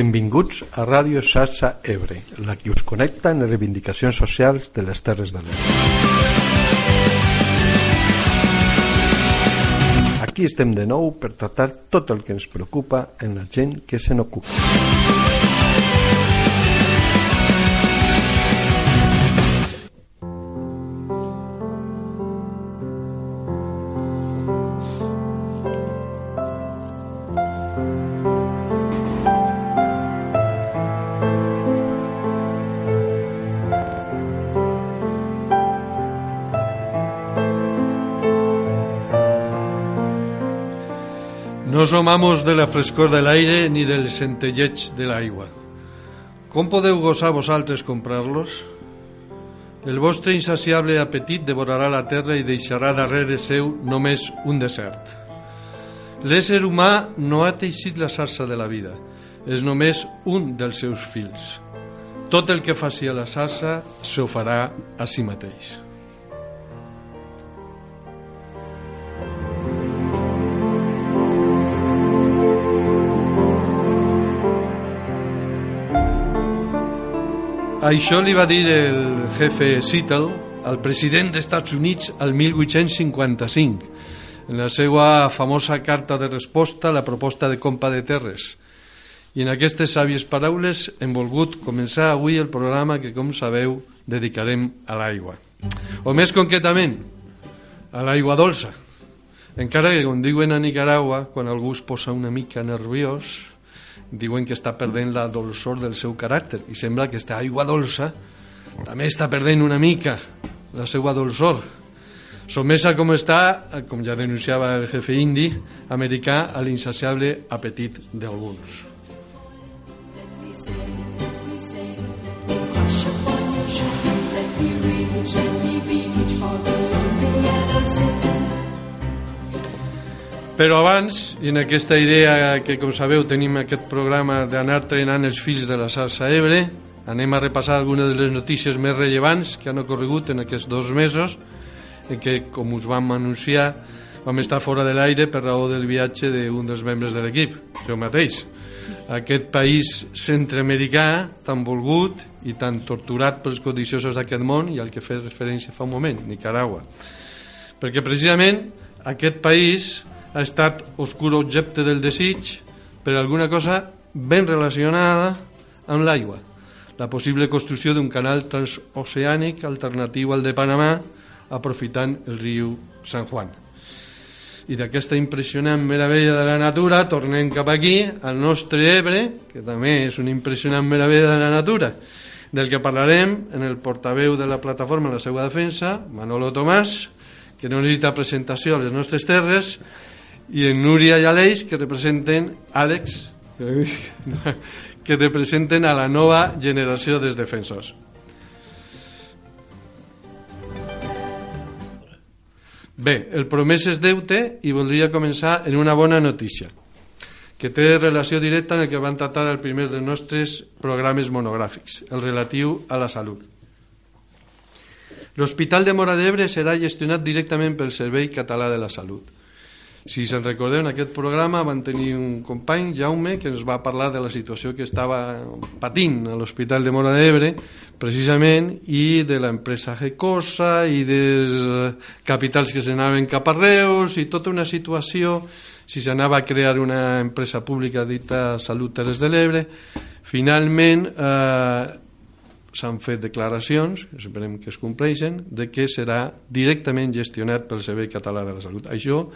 Benvinguts a Ràdio Xarxa Ebre, la que us connecta en les reivindicacions socials de les Terres de l'Ebre. Aquí estem de nou per tractar tot el que ens preocupa en la gent que se n'ocupa. Som amos de la frescor de l'aire ni del centelleig de l'aigua. Com podeu gosar vosaltres comprar-los? El vostre insaciable apetit devorarà la terra i deixarà darrere seu només un desert. L'ésser humà no ha teixit la sarsa de la vida, és només un dels seus fils. Tot el que faci a la sarsa s'ho farà a si mateix. Això li va dir el jefe Seattle al president dels Estats Units el 1855 en la seva famosa carta de resposta a la proposta de compa de terres. I en aquestes sàvies paraules hem volgut començar avui el programa que, com sabeu, dedicarem a l'aigua. O més concretament, a l'aigua dolça. Encara que, com diuen a Nicaragua, quan algú es posa una mica nerviós, diuen que està perdent la dolçor del seu caràcter i sembla que aquesta aigua dolça també està perdent una mica la seva dolçor somesa com està, com ja denunciava el jefe indi americà, a l'insaciable apetit d'alguns. Let me Però abans, i en aquesta idea que, com sabeu, tenim aquest programa d'anar trenant els fills de la salsa Ebre, anem a repassar algunes de les notícies més rellevants que han ocorregut en aquests dos mesos, en què, com us vam anunciar, vam estar fora de l'aire per raó del viatge d'un dels membres de l'equip, jo mateix. Aquest país centroamericà tan volgut i tan torturat pels codiciosos d'aquest món i al que fe referència fa un moment, Nicaragua. Perquè precisament aquest país ha estat oscur objecte del desig per alguna cosa ben relacionada amb l'aigua. La possible construcció d'un canal transoceànic alternatiu al de Panamà aprofitant el riu San Juan. I d'aquesta impressionant meravella de la natura tornem cap aquí, al nostre Ebre, que també és una impressionant meravella de la natura, del que parlarem en el portaveu de la plataforma la seva defensa, Manolo Tomàs, que no necessita presentació a les nostres terres, i en Núria i Aleix que representen Àlex que representen a la nova generació dels defensors Bé, el promès és deute i voldria començar en una bona notícia que té relació directa amb el que van tratar el primer dels nostres programes monogràfics, el relatiu a la salut. L'Hospital de Mora d'Ebre serà gestionat directament pel Servei Català de la Salut si se'n recordeu, en aquest programa van tenir un company, Jaume, que ens va parlar de la situació que estava patint a l'Hospital de Mora d'Ebre, precisament, i de l'empresa Gecosa, i dels capitals que s'anaven cap a Reus, i tota una situació, si s'anava a crear una empresa pública dita Salut Terres de l'Ebre. Finalment, eh, s'han fet declaracions, esperem que es compleixen, de que serà directament gestionat pel Servei Català de la Salut. Això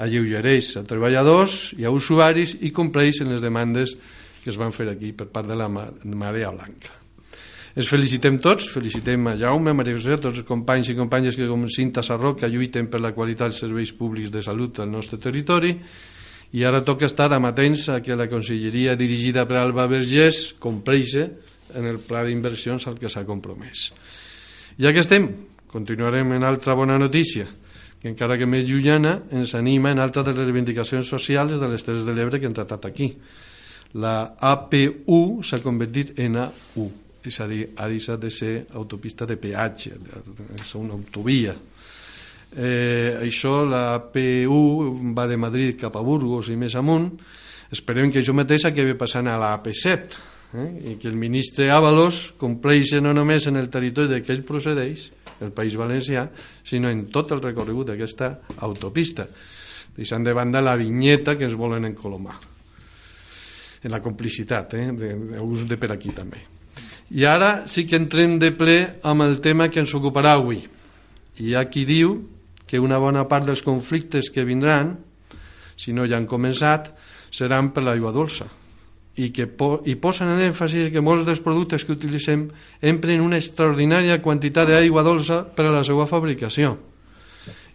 alleugereix a treballadors i a usuaris i compleix en les demandes que es van fer aquí per part de la Marea Blanca. Es felicitem tots, felicitem a Jaume, a Maria José, a tots els companys i companyes que com Cinta Sarró que lluiten per la qualitat dels serveis públics de salut al nostre territori i ara toca estar amatents a que la conselleria dirigida per Alba Vergés compleixi en el pla d'inversions al que s'ha compromès. Ja que estem, continuarem en altra bona notícia que encara que més llunyana ens anima en altres de les reivindicacions socials de les Terres de l'Ebre que hem tratat aquí. La APU s'ha convertit en AU, és a dir, ha deixat de ser autopista de peatge, és una autovia. Eh, això, la APU va de Madrid cap a Burgos i més amunt, Esperem que això mateix acabi passant a la AP7 eh? i que el ministre Ábalos compleixi no només en el territori de què ell procedeix, el País Valencià, sinó en tot el recorregut d'aquesta autopista, deixant de banda la vinyeta que ens volen encolomar en la complicitat, eh? d'alguns de per aquí també. I ara sí que entrem de ple amb el tema que ens ocuparà avui. Hi ha qui diu que una bona part dels conflictes que vindran, si no ja han començat, seran per l'aigua dolça i que po i posen en èmfasi que molts dels productes que utilitzem empren una extraordinària quantitat d'aigua dolça per a la seva fabricació.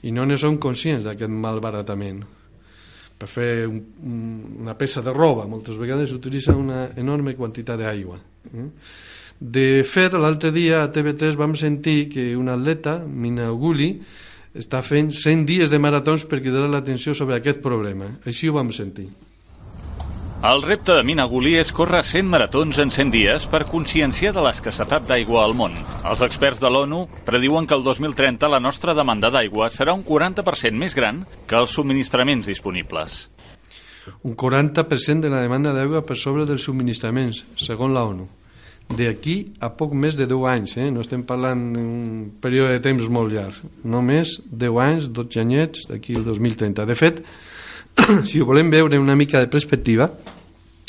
I no ne som conscients d'aquest malbaratament. Per fer un, una peça de roba moltes vegades s'utilitza una enorme quantitat d'aigua eh? de fet l'altre dia a TV3 vam sentir que un atleta Mina Guli està fent 100 dies de maratons per cridar l'atenció sobre aquest problema. Així ho vam sentir el repte de Mina Gulí és córrer 100 maratons en 100 dies per conscienciar de l'escassetat d'aigua al món. Els experts de l'ONU prediuen que el 2030 la nostra demanda d'aigua serà un 40% més gran que els subministraments disponibles. Un 40% de la demanda d'aigua per sobre dels subministraments, segons la ONU. D'aquí a poc més de 10 anys, eh? no estem parlant d'un període de temps molt llarg, només 10 anys, 12 anyets, d'aquí el 2030. De fet, si ho volem veure una mica de perspectiva,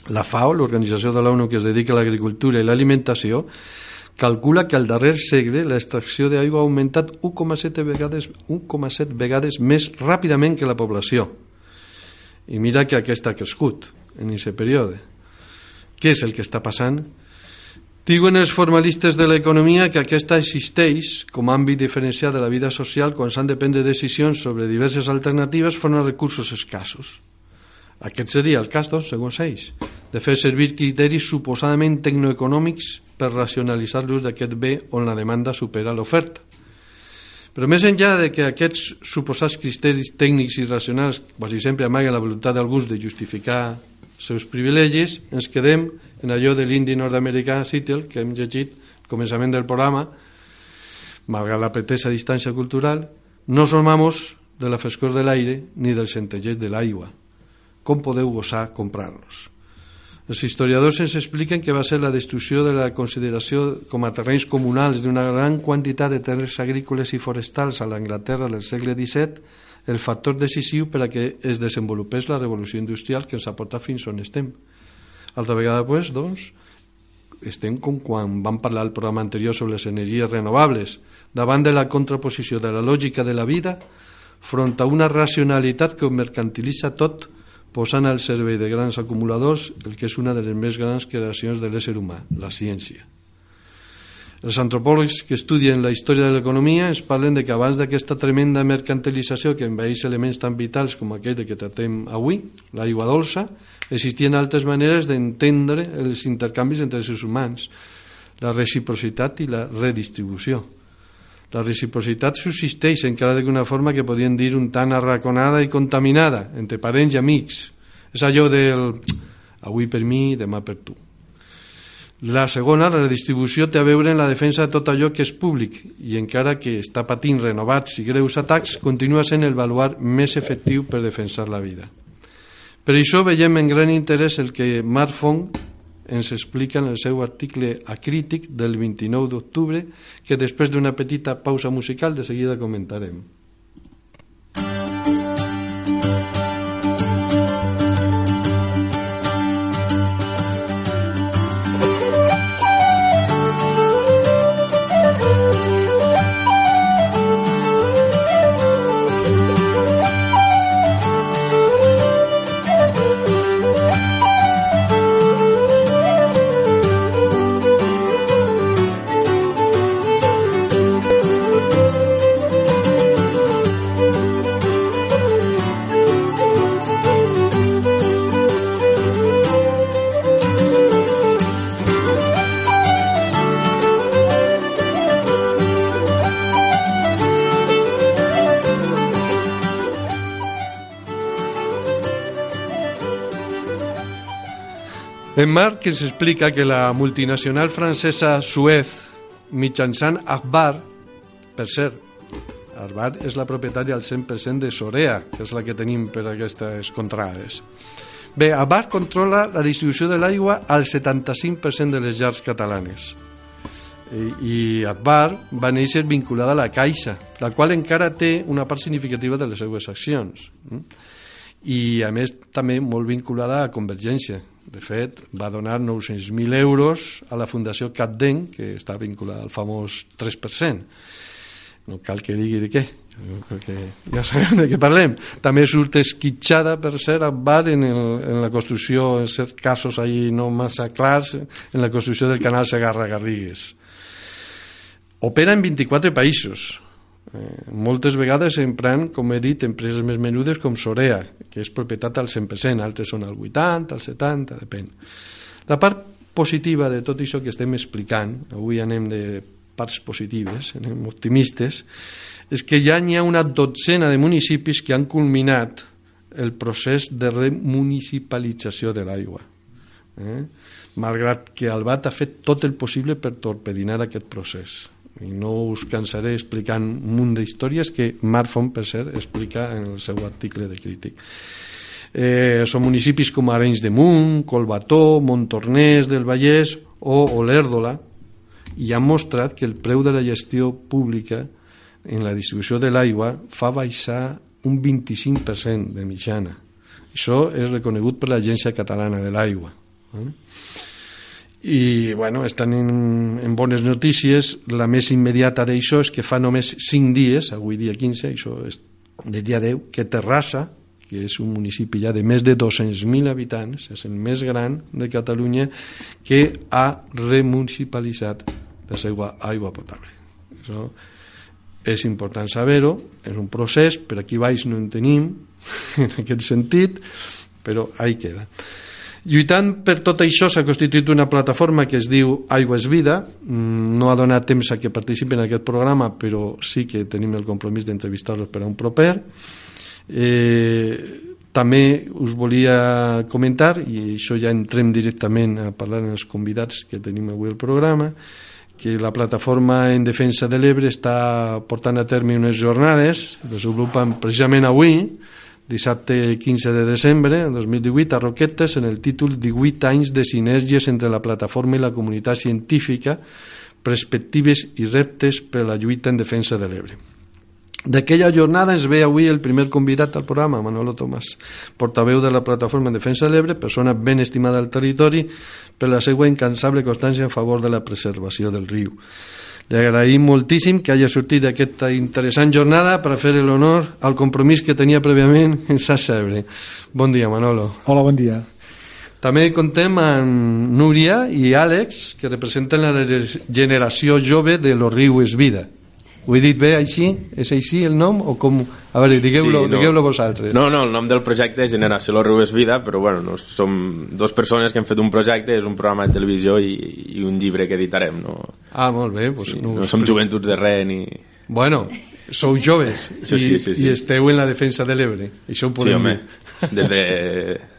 la FAO, l'organització de l'ONU que es dedica a l'agricultura i l'alimentació, calcula que al darrer segle l'extracció d'aigua ha augmentat 1,7 vegades, 1,7 vegades més ràpidament que la població. I mira que aquesta ha crescut en aquest període. Què és el que està passant? Diuen els formalistes de l'economia que aquesta existeix com a àmbit diferenciat de la vida social quan s'han de prendre decisions sobre diverses alternatives front a recursos escassos. Aquest seria el cas, doncs, segons ells, de fer servir criteris suposadament tecnoeconòmics per racionalitzar l'ús d'aquest bé on la demanda supera l'oferta. Però més enllà de que aquests suposats criteris tècnics i racionals quasi sempre amaguen la voluntat d'alguns de justificar seus privilegis, ens quedem en allò de l'indi nord-americà Seattle, que hem llegit al començament del programa, malgrat la pretesa distància cultural, no som amos de la frescor de l'aire ni del centellet de l'aigua. Com podeu gosar comprar-los? Els historiadors ens expliquen que va ser la destrucció de la consideració com a terrenys comunals d'una gran quantitat de terres agrícoles i forestals a l'Anglaterra del segle XVII el factor decisiu per a que es desenvolupés la revolució industrial que ens ha portat fins on estem. Altra vegada, pues, doncs, estem com quan vam parlar al programa anterior sobre les energies renovables, davant de la contraposició de la lògica de la vida front a una racionalitat que ho mercantilitza tot posant al servei de grans acumuladors el que és una de les més grans creacions de l'ésser humà, la ciència. Els antropòlegs que estudien la història de l'economia ens parlen de que abans d'aquesta tremenda mercantilització que envaeix elements tan vitals com aquell que tratem avui, l'aigua dolça, existien altres maneres d'entendre els intercanvis entre els humans, la reciprocitat i la redistribució. La reciprocitat subsisteix encara d'una forma que podien dir un tant arraconada i contaminada entre parents i amics. És allò del avui per mi, demà per tu. La segona, la redistribució, té a veure en la defensa de tot allò que és públic i encara que està patint renovats i greus atacs, continua sent el baluar més efectiu per defensar la vida. Per això veiem en gran interès el que Marc Fong ens explica en el seu article acrític del 29 d'octubre, que després d'una petita pausa musical de seguida comentarem. En ens explica que la multinacional francesa Suez, mitjançant Akbar, per cert, Akbar és la propietària al 100% de Sorea, que és la que tenim per aquestes contrades, Bé, Abar controla la distribució de l'aigua al 75% de les llars catalanes. I, i Advar va néixer vinculada a la Caixa, la qual encara té una part significativa de les seues accions. Mm? I, a més, també molt vinculada a Convergència. De fet, va donar 900.000 euros a la Fundació CatDen, que està vinculada al famós 3%. No cal que digui de què, perquè ja sabem de què parlem. També surt esquitxada, per ser, a Bar en, el, en la construcció, en certs casos ahí no massa clars, en la construcció del canal Segarra-Garrigues. Opera en 24 països, eh, moltes vegades emprant, com he dit, empreses més menudes com Sorea, que és propietat al 100%, altres són al 80, al 70, depèn. La part positiva de tot això que estem explicant, avui anem de parts positives, anem optimistes, és que ja n'hi ha una dotzena de municipis que han culminat el procés de remunicipalització de l'aigua. Eh? Malgrat que el BAT ha fet tot el possible per torpedinar aquest procés. I no us cansaré explicant un munt d'històries que Marc Font, per cert, explica en el seu article de crític. Eh, són municipis com Arenys de Munt, Colbató, Montornès del Vallès o Olèrdola, i han mostrat que el preu de la gestió pública en la distribució de l'aigua fa baixar un 25% de mitjana. Això és reconegut per l'Agència Catalana de l'Aigua. Eh? I, bueno, estan en, en bones notícies. La més immediata d'això és que fa només 5 dies, avui dia 15, això és del dia 10, que Terrassa, que és un municipi ja de més de 200.000 habitants, és el més gran de Catalunya, que ha remunicipalitzat la seva aigua potable. Això és important saber-ho, és un procés, per aquí baix no en tenim, en aquest sentit, però ahí queda. Lluitant per tot això s'ha constituït una plataforma que es diu Aigua és Vida. Mm, no ha donat temps a que participen en aquest programa, però sí que tenim el compromís d'entrevistar-los per a un proper. Eh, també us volia comentar, i això ja entrem directament a parlar amb els convidats que tenim avui al programa, que la plataforma en defensa de l'Ebre està portant a terme unes jornades, que desenvolupen precisament avui, dissabte 15 de desembre de 2018, a Roquetes, en el títol 18 anys de sinergies entre la plataforma i la comunitat científica, perspectives i reptes per a la lluita en defensa de l'Ebre. D'aquella jornada ens ve avui el primer convidat al programa, Manolo Tomàs, portaveu de la Plataforma en Defensa de l'Ebre, persona ben estimada al territori per la seva incansable constància en favor de la preservació del riu. Li agraïm moltíssim que hagi sortit d'aquesta interessant jornada per fer l'honor al compromís que tenia prèviament en Sassa Ebre. Bon dia, Manolo. Hola, bon dia. També contem amb Núria i Àlex, que representen la generació jove de Lo Riu és Vida. Ho he dit bé així? És així el nom? O com... A veure, digueu-lo sí, no. digueu vosaltres. No, no, el nom del projecte és Generació Lo Riu és Vida, però bueno, no, som dos persones que hem fet un projecte, és un programa de televisió i, i un llibre que editarem. No? Ah, molt bé. Pues sí, no, no som joventuts de res ni... Bueno, sou joves sí, sí, sí, sí. i esteu en la defensa de l'Ebre. Això ho podem sí, home, dir. Des de,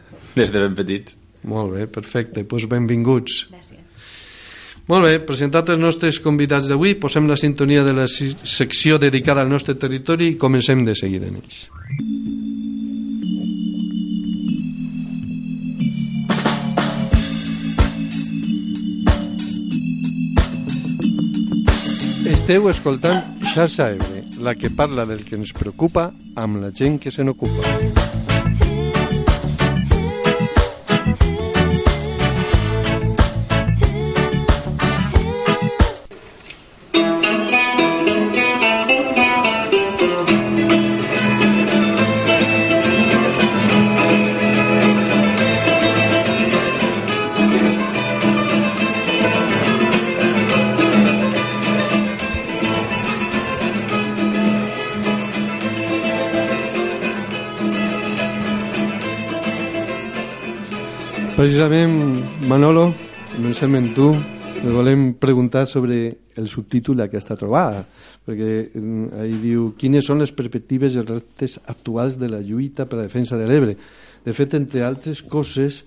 des de ben petits. Molt bé, perfecte. Doncs pues benvinguts. Gràcies. Molt bé, presentat els nostres convidats d'avui, posem la sintonia de la secció dedicada al nostre territori i comencem de seguida en ells. Esteu escoltant Xarxa Ebre, la que parla del que ens preocupa amb la gent que se n'ocupa. Precisament, Manolo, comencem en tu. Me volem preguntar sobre el subtítol d'aquesta trobada, perquè mm, ahí diu quines són les perspectives i els reptes actuals de la lluita per la defensa de l'Ebre. De fet, entre altres coses,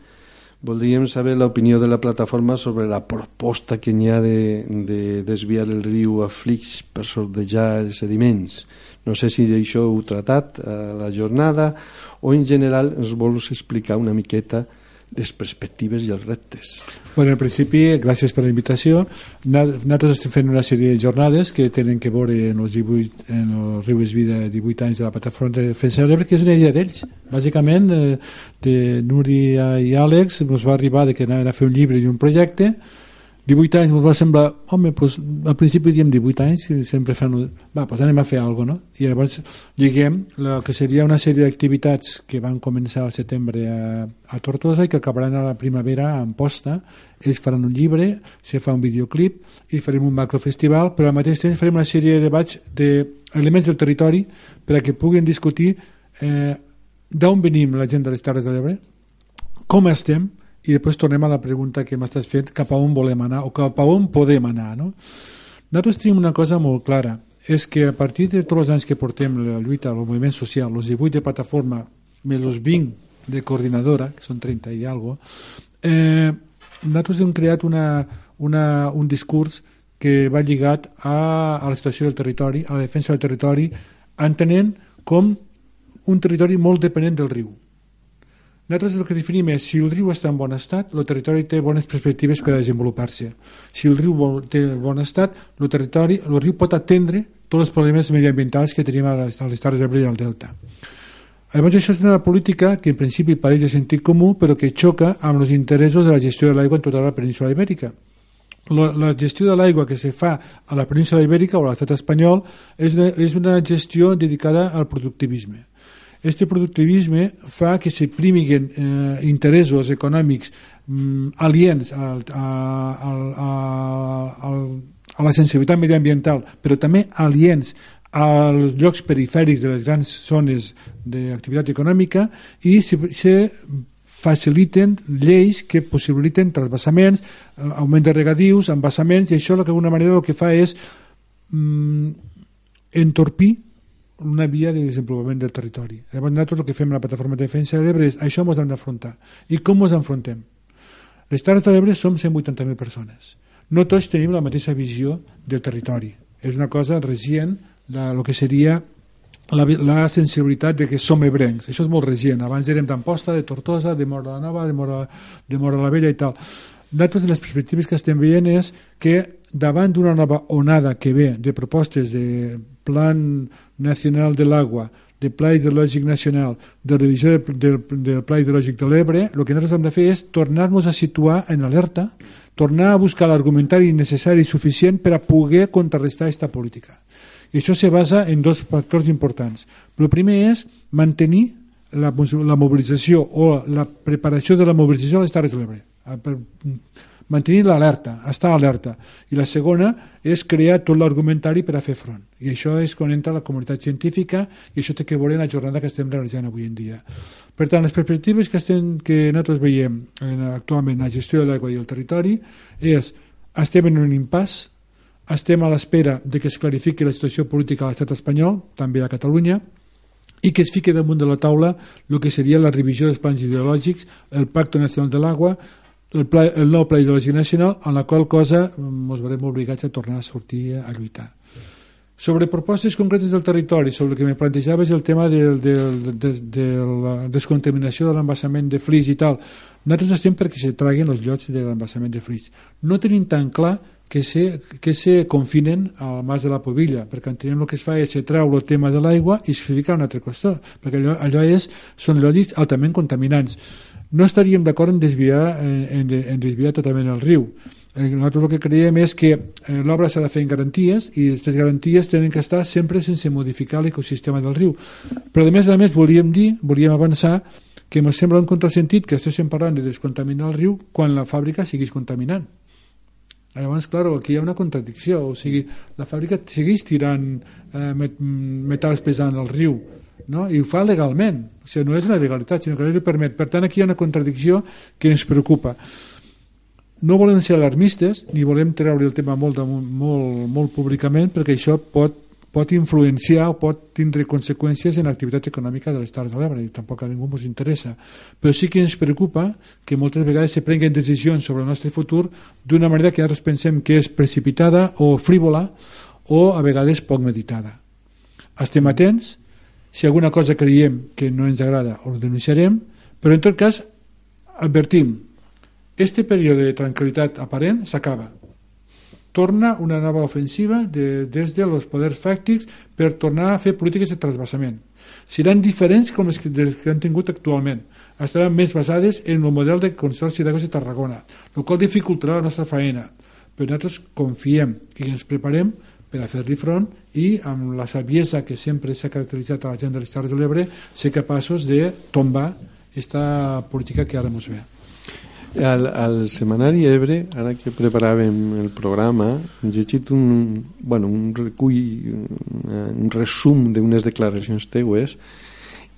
voldríem saber l'opinió de la plataforma sobre la proposta que n'hi ha de, de desviar el riu a Flix per sortejar els sediments. No sé si d'això heu tratat a la jornada o en general ens vols explicar una miqueta les perspectives i els reptes. Bueno, en principi, gràcies per la invitació. Nosaltres estem fent una sèrie de jornades que tenen que veure en els, 18, en el Riu Vida 18 anys de la plataforma de defensa de l'Ebre, que és una idea d'ells. Bàsicament, eh, de Núria i Àlex ens va arribar de que anaven a fer un llibre i un projecte 18 anys ens va semblar, home, doncs, al principi diem 18 anys, sempre fan... Va, doncs anem a fer alguna cosa, no? I llavors lliguem el que seria una sèrie d'activitats que van començar al setembre a, a Tortosa i que acabaran a la primavera a Amposta. Ells faran un llibre, se fa un videoclip i farem un macrofestival, però al mateix temps farem una sèrie de debats d'elements del territori per a que puguin discutir eh, d'on venim la gent de les Terres de l'Ebre, com estem, i després tornem a la pregunta que m'estàs fent cap a on volem anar o cap a on podem anar no? nosaltres tenim una cosa molt clara és que a partir de tots els anys que portem la lluita el moviment social, els 18 de plataforma més els 20 de coordinadora que són 30 i algo eh, nosaltres hem creat una, una, un discurs que va lligat a, a la situació del territori, a la defensa del territori, entenent com un territori molt dependent del riu nosaltres el que definim és si el riu està en bon estat, el territori té bones perspectives per a desenvolupar-se. Si el riu té bon estat, el territori, el riu pot atendre tots els problemes mediambientals que tenim a les, a les Terres d'Ebre i al Delta. Llavors això és una política que en principi pareix de sentit comú però que xoca amb els interessos de la gestió de l'aigua en tota la península ibèrica. La, gestió de l'aigua que se fa a la península ibèrica o a l'estat espanyol és una, és una gestió dedicada al productivisme este productivisme fa que se primiguen eh, interessos econòmics mm, aliens al, a, a, a, a la sensibilitat mediambiental, però també aliens als llocs perifèrics de les grans zones d'activitat econòmica i se, se faciliten lleis que possibiliten trasbassaments, eh, augment de regadius, embassaments, i això d'alguna manera el que fa és mm, entorpir una via de desenvolupament del territori. Llavors nosaltres el que fem a la plataforma de defensa de l'Ebre és això ens hem d'afrontar. I com ens enfrontem? Les Terres de l'Ebre som 180.000 persones. No tots tenim la mateixa visió del territori. És una cosa recient la, el que seria la, la sensibilitat de que som ebrencs. Això és molt recient. Abans érem d'Amposta, de Tortosa, de Mora la Nova, de Mora, de Mora la Vella i tal. Nosaltres les perspectives que estem veient és que davant d'una nova onada que ve de propostes de Plan Nacional de l'Agua, de Pla Hidrològic Nacional, de revisió del, del, del Pla Hidrològic de l'Ebre, el que nosaltres hem de fer és tornar-nos a situar en alerta, tornar a buscar l'argumentari necessari i suficient per a poder contrarrestar aquesta política. I això se basa en dos factors importants. El primer és mantenir la, la mobilització o la preparació de la mobilització a les Terres de l'Ebre mantenir l'alerta, estar alerta. I la segona és crear tot l'argumentari per a fer front. I això és quan entra la comunitat científica i això té que veure en la jornada que estem realitzant avui en dia. Per tant, les perspectives que, estem, que nosaltres veiem en, actualment en la gestió de l'aigua i el territori és estem en un impàs, estem a l'espera de que es clarifiqui la situació política a l'estat espanyol, també a Catalunya, i que es fiqui damunt de la taula el que seria la revisió dels plans ideològics, el Pacte Nacional de l'Agua, el, pla, el nou Pla Hidrològic Nacional, en la qual cosa ens mm, veurem obligats a tornar a sortir a lluitar. Sobre propostes concretes del territori, sobre el que me plantejaves el tema del, del, de, de la descontaminació de l'embassament de Flix i tal, nosaltres estem perquè se traguin els llocs de l'embassament de Flix. No tenim tan clar que se, que se confinen al mas de la Pobilla, perquè entenem el que es fa és se treu el tema de l'aigua i es fica una altra qüestió, perquè allò, allò és, són llocs altament contaminants no estaríem d'acord en desviar, en, en, desviar totalment el riu. Eh, nosaltres el que creiem és que eh, l'obra s'ha de fer en garanties i aquestes garanties tenen que estar sempre sense modificar l'ecosistema del riu. Però a més a més volíem dir, volíem avançar que ens sembla un contrasentit que estéssim parlant de descontaminar el riu quan la fàbrica seguís contaminant. Llavors, clar, aquí hi ha una contradicció, o sigui, la fàbrica segueix tirant eh, metalls pesants al riu, no? i ho fa legalment, o sigui, no és una legalitat, sinó que la llei permet. Per tant, aquí hi ha una contradicció que ens preocupa. No volem ser alarmistes, ni volem treure el tema molt, molt, molt públicament, perquè això pot pot influenciar o pot tindre conseqüències en l'activitat econòmica de les Terres de l'Ebre i tampoc a ningú ens interessa però sí que ens preocupa que moltes vegades se prenguen decisions sobre el nostre futur d'una manera que ara pensem que és precipitada o frívola o a vegades poc meditada estem atents si alguna cosa creiem que no ens agrada ho denunciarem però en tot cas advertim este període de tranquil·litat aparent s'acaba torna una nova ofensiva de, des dels poders fàctics per tornar a fer polítiques de trasbassament. Seran diferents com les que, que han tingut actualment. Estaran més basades en el model de Consorci d'Aigües de Tarragona, el qual dificultarà la nostra feina. Però nosaltres confiem i ens preparem per a fer-li front i amb la saviesa que sempre s'ha caracteritzat a la gent de les Terres de l'Ebre ser capaços de tombar aquesta política que ara ens ve. Al, al setmanari Ebre, ara que preparàvem el programa, he llegit un, bueno, un recull, un resum d'unes declaracions teues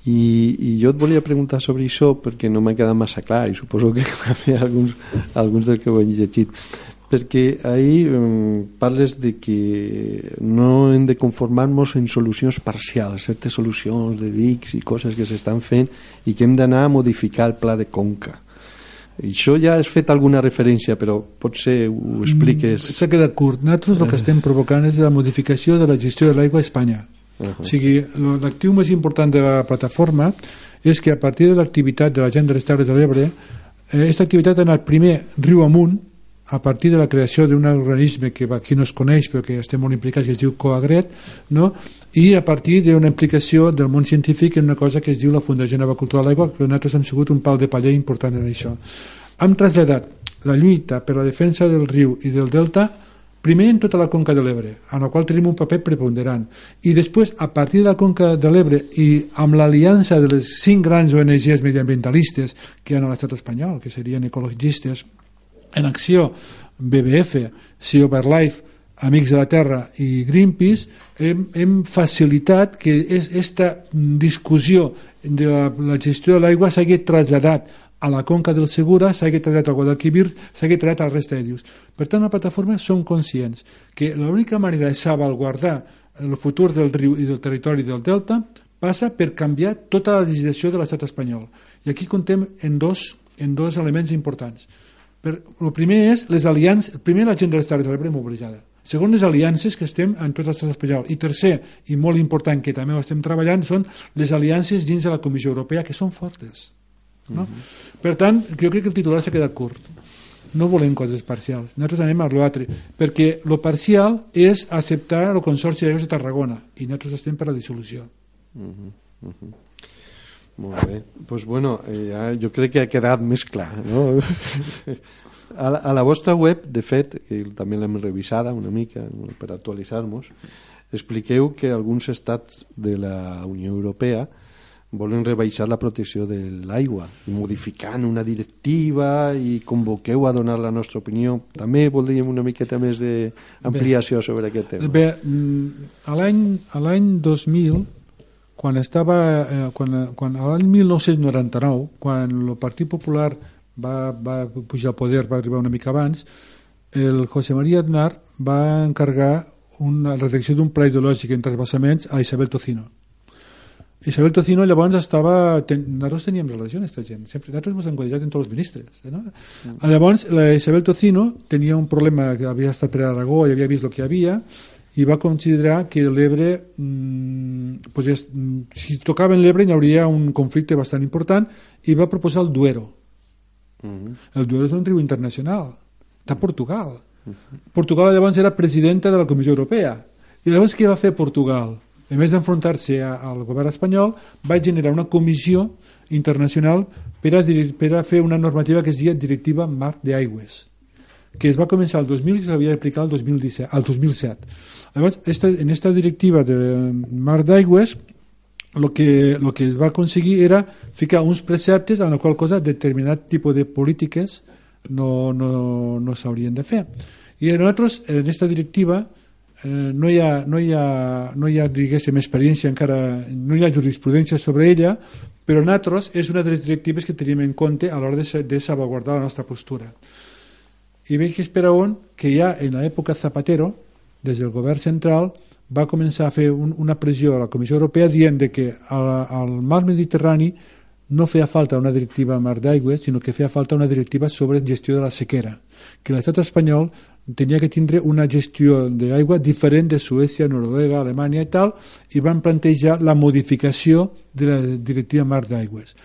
i, i jo et volia preguntar sobre això perquè no m'ha quedat massa clar i suposo que també alguns, alguns del que ho he llegit perquè ahir parles de que no hem de conformar-nos en solucions parcials, certes solucions de dics i coses que s'estan fent i que hem d'anar a modificar el pla de conca això ja has fet alguna referència, però potser ho expliques... Mm, S'ha quedat curt. Nosaltres el que estem provocant és la modificació de la gestió de l'aigua a Espanya. Uh -huh. O sigui, l'actiu més important de la plataforma és que a partir de l'activitat de la gent de les Terres de l'Ebre, aquesta eh, activitat ha anat primer riu amunt, a partir de la creació d'un organisme que aquí no es coneix però que estem molt implicats que es diu Coagret no? i a partir d'una implicació del món científic en una cosa que es diu la Fundació Nova Cultura de l'Aigua que nosaltres hem sigut un pal de paller important en això hem traslladat la lluita per la defensa del riu i del delta primer en tota la conca de l'Ebre, en la qual tenim un paper preponderant, i després, a partir de la conca de l'Ebre i amb l'aliança de les cinc grans ONGs mediambientalistes que hi ha a l'estat espanyol, que serien ecologistes, en acció BBF, Sea Life, Amics de la Terra i Greenpeace hem, hem facilitat que aquesta discussió de la, la gestió de l'aigua s'hagi traslladat a la conca del Segura, s'hagi traslladat al Guadalquivir, s'hagi traslladat al resta de dius. Per tant, la plataforma són conscients que l'única manera de salvaguardar el futur del riu i del territori del delta passa per canviar tota la legislació de l'estat espanyol. I aquí contem en dos, en dos elements importants. Per, el primer és les aliances, primer la gent de les Terres de l'Ebre mobilitzada. Segon, les aliances que estem en tot l'estat espanyol. I tercer, i molt important, que també ho estem treballant, són les aliances dins de la Comissió Europea, que són fortes. No? Uh mhm. -huh. Per tant, jo crec que el titular s'ha quedat curt. No volem coses parcials. Nosaltres anem a l'altre. Perquè lo parcial és acceptar el Consorci d'Aigües de Tarragona i nosaltres estem per la dissolució. Uh -huh. Uh -huh. Molt bé. Pues bueno, eh, ja, jo crec que ha quedat més clar. No? A, la, a la vostra web, de fet, que també l'hem revisada una mica per actualitzar-nos, expliqueu que alguns estats de la Unió Europea volen rebaixar la protecció de l'aigua, modificant una directiva i convoqueu a donar la nostra opinió. També voldríem una miqueta més d'ampliació sobre aquest tema. Bé, mm, a l'any 2000 quan estava eh, quan, quan l'any 1999 quan el Partit Popular va, va pujar al poder va arribar una mica abans el José María Aznar va encargar una redacció d'un pla ideològic en trasbassaments a Isabel Tocino Isabel Tocino llavors estava ten, nosaltres teníem relació amb aquesta gent sempre nosaltres ens hem quadrat en tots els ministres eh, no? Mm. llavors la Isabel Tocino tenia un problema que havia estat per Aragó i havia vist el que havia i va considerar que l'Ebre mmm, pues és, si tocaven l'Ebre hi hauria un conflicte bastant important i va proposar el Duero uh mhm. -huh. el Duero és un riu internacional està a Portugal uh mhm. -huh. Portugal llavors era presidenta de la Comissió Europea i llavors què va fer Portugal? a més d'enfrontar-se al govern espanyol va generar una comissió internacional per a, per a fer una normativa que es deia Directiva Mar d'Aigües que es va començar el 2000 i s'havia d'aplicar el, 2017, el 2007 Llavors, esta, en esta directiva de Mar d'Aigües el que, lo que es va aconseguir era ficar uns preceptes en la qual cosa determinat tipus de polítiques no, no, no s'haurien de fer. I nosaltres, en aquesta directiva, eh, no hi ha, no hi ha, no hi ha diguéssim, experiència encara, no hi ha jurisprudència sobre ella, però nosaltres és una de les directives que tenim en compte a l'hora de, de salvaguardar la nostra postura. I veig que és per on que ja en l'època Zapatero des del govern central va començar a fer un, una pressió a la Comissió Europea dient de que al, al mar Mediterrani no feia falta una directiva mar d'aigües, sinó que feia falta una directiva sobre gestió de la sequera, que l'estat espanyol tenia que tindre una gestió d'aigua diferent de Suècia, Noruega, Alemanya i tal, i van plantejar la modificació de la directiva mar d'aigües.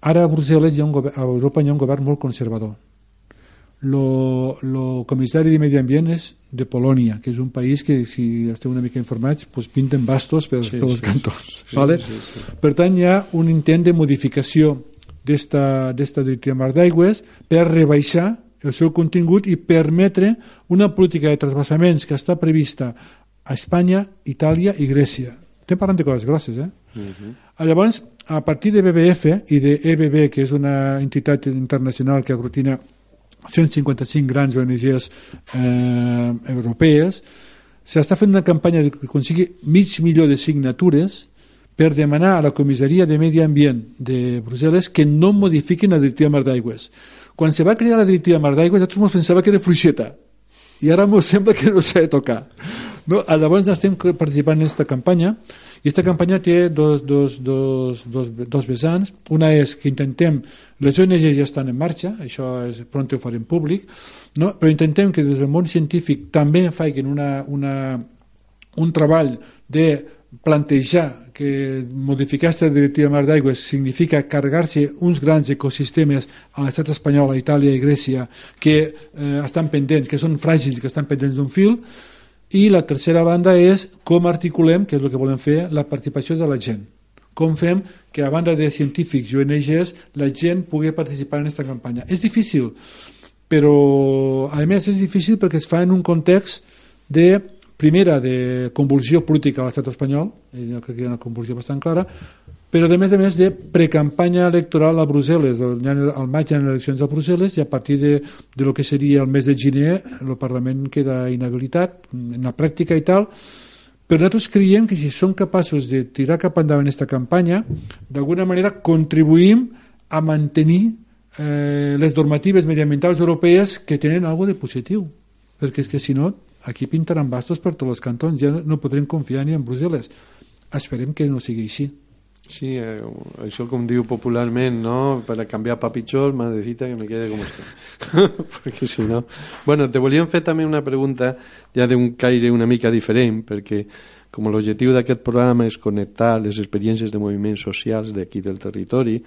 Ara a Brussel·les, hi ha un govern, a Europa hi ha un govern molt conservador, el comissari de Medi Ambient és de Polònia, que és un país que, si esteu una mica informats, pues pinten bastos per sí, tots els sí. cantons. Sí, vale? sí, sí. Per tant, hi ha un intent de modificació d'esta directiva mar d'aigües per rebaixar el seu contingut i permetre una política de trasbassaments que està prevista a Espanya, Itàlia i Grècia. Estem parlant de coses grosses, eh? Uh -huh. Llavors, a partir de BBF i de EBB, que és una entitat internacional que aglutina 155 grans ONGs eh, europees, s'està fent una campanya que consigui mig milió de signatures per demanar a la Comissaria de Medi Ambient de Brussel·les que no modifiquin la directiva Mar d'Aigües. Quan se va crear la directiva Mar d'Aigües, nosaltres ens pensava que era fluixeta i ara ens sembla que no s'ha de tocar. No? Llavors estem participant en aquesta campanya i aquesta campanya té dos, dos, dos, dos, dos vessants. Una és que intentem, les ONG ja estan en marxa, això és, pront ho farem públic, no? però intentem que des del món científic també facin una, una, un treball de plantejar que modificar aquesta directiva mar d'aigües significa carregar-se uns grans ecosistemes a l'estat espanyol, a Itàlia i Grècia que eh, estan pendents, que són fràgils, que estan pendents d'un fil, i la tercera banda és com articulem, que és el que volem fer, la participació de la gent. Com fem que a banda de científics i ONGs la gent pugui participar en aquesta campanya. És difícil, però a més és difícil perquè es fa en un context de primera de convulsió política a l'estat espanyol, i jo crec que hi ha una convulsió bastant clara, però a més a més de precampanya electoral a Brussel·les, al maig hi ha eleccions a Brussel·les i a partir de, de lo que seria el mes de gener el Parlament queda inhabilitat en la pràctica i tal, però nosaltres creiem que si som capaços de tirar cap endavant aquesta campanya, d'alguna manera contribuïm a mantenir eh, les normatives mediambientals europees que tenen alguna de positiu, perquè és que si no, aquí pintaran bastos per tots els cantons, ja no podrem confiar ni en Brussel·les. Esperem que no sigui així. Sí, eh, això com diu popularment, no? Per a canviar pa pitjor, madrecita, que me quede com està. perquè si no... Bueno, te volíem fer també una pregunta ja d'un caire una mica diferent, perquè com l'objectiu d'aquest programa és connectar les experiències de moviments socials d'aquí del territori,